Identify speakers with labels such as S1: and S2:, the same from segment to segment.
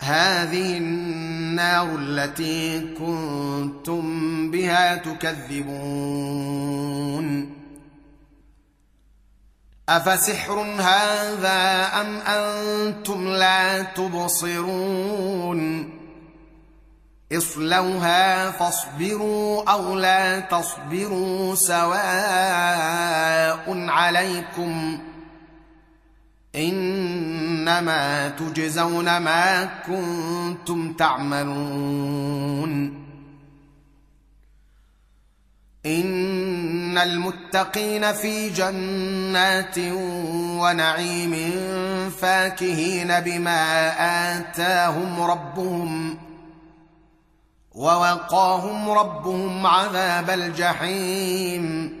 S1: هذه النار التي كنتم بها تكذبون. أفسحر هذا أم أنتم لا تبصرون؟ اصلوها فاصبروا أو لا تصبروا سواء عليكم. إنما تجزون ما كنتم تعملون. إن المتقين في جنات ونعيم فاكهين بما آتاهم ربهم ووقاهم ربهم عذاب الجحيم.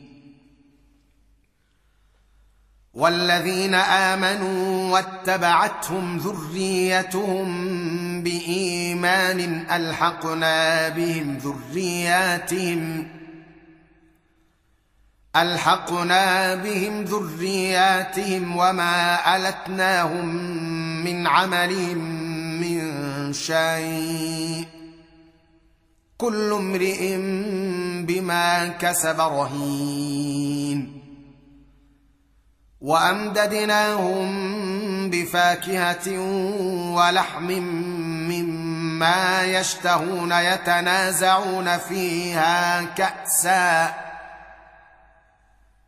S1: والذين آمنوا واتبعتهم ذريتهم بإيمان ألحقنا بهم ذرياتهم ألحقنا بهم ذرياتهم وما ألتناهم من عملهم من شيء كل امرئ بما كسب رهين وأمددناهم بفاكهة ولحم مما يشتهون يتنازعون فيها كأسا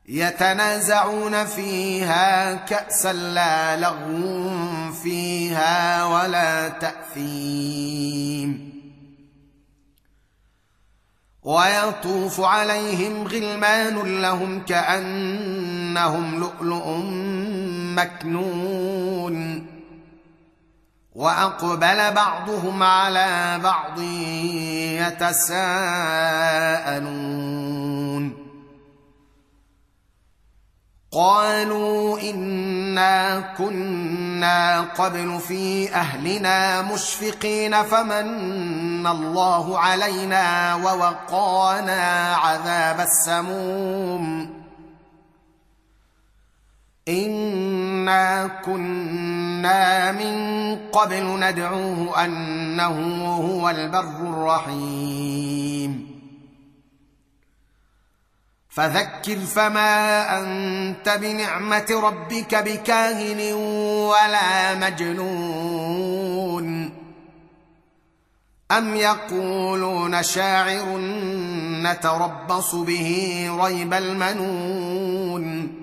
S1: يتنازعون فيها كأسا لا لغو فيها ولا تأثيم ويطوف عليهم غلمان لهم كانهم لؤلؤ مكنون واقبل بعضهم على بعض يتساءلون قالوا انا كنا قبل في اهلنا مشفقين فمن الله علينا ووقانا عذاب السموم انا كنا من قبل ندعوه انه هو البر الرحيم. فذكر فما انت بنعمه ربك بكاهن ولا مجنون. ام يقولون شاعر نتربص به ريب المنون.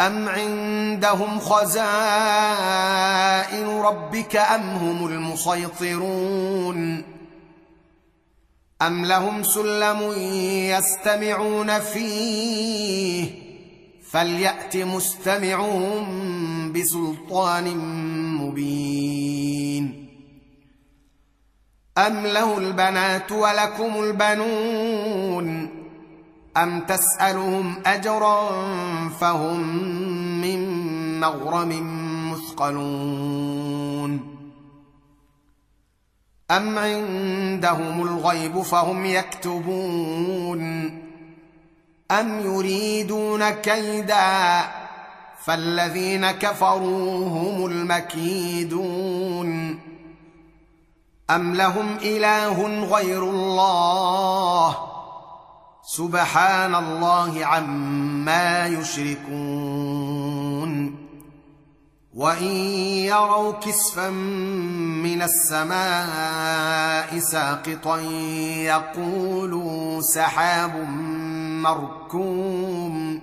S1: أم عندهم خزائن ربك أم هم المسيطرون أم لهم سلم يستمعون فيه فليأت مستمعهم بسلطان مبين أم له البنات ولكم البنون ام تسالهم اجرا فهم من مغرم مثقلون ام عندهم الغيب فهم يكتبون ام يريدون كيدا فالذين كفروا هم المكيدون ام لهم اله غير الله سبحان الله عما يشركون. وإن يروا كسفا من السماء ساقطا يقولوا سحاب مركوم.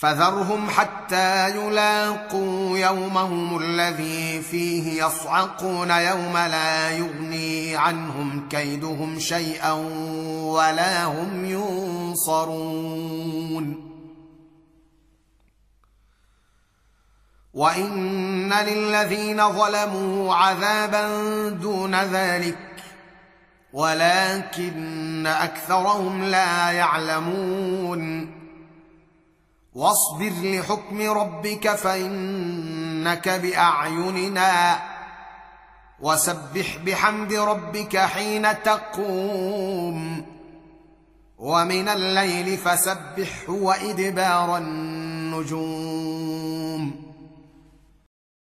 S1: فذرهم حتى يلاقوا يومهم الذي فيه يصعقون يوم لا يغني عنهم كيدهم شيئا ولا هم ينصرون. وإن للذين ظلموا عذابا دون ذلك ولكن أكثرهم لا يعلمون. واصبر لحكم ربك فإنك بأعيننا وسبح بحمد ربك حين تقوم. ومن الليل فسبحه وإدبار النجوم.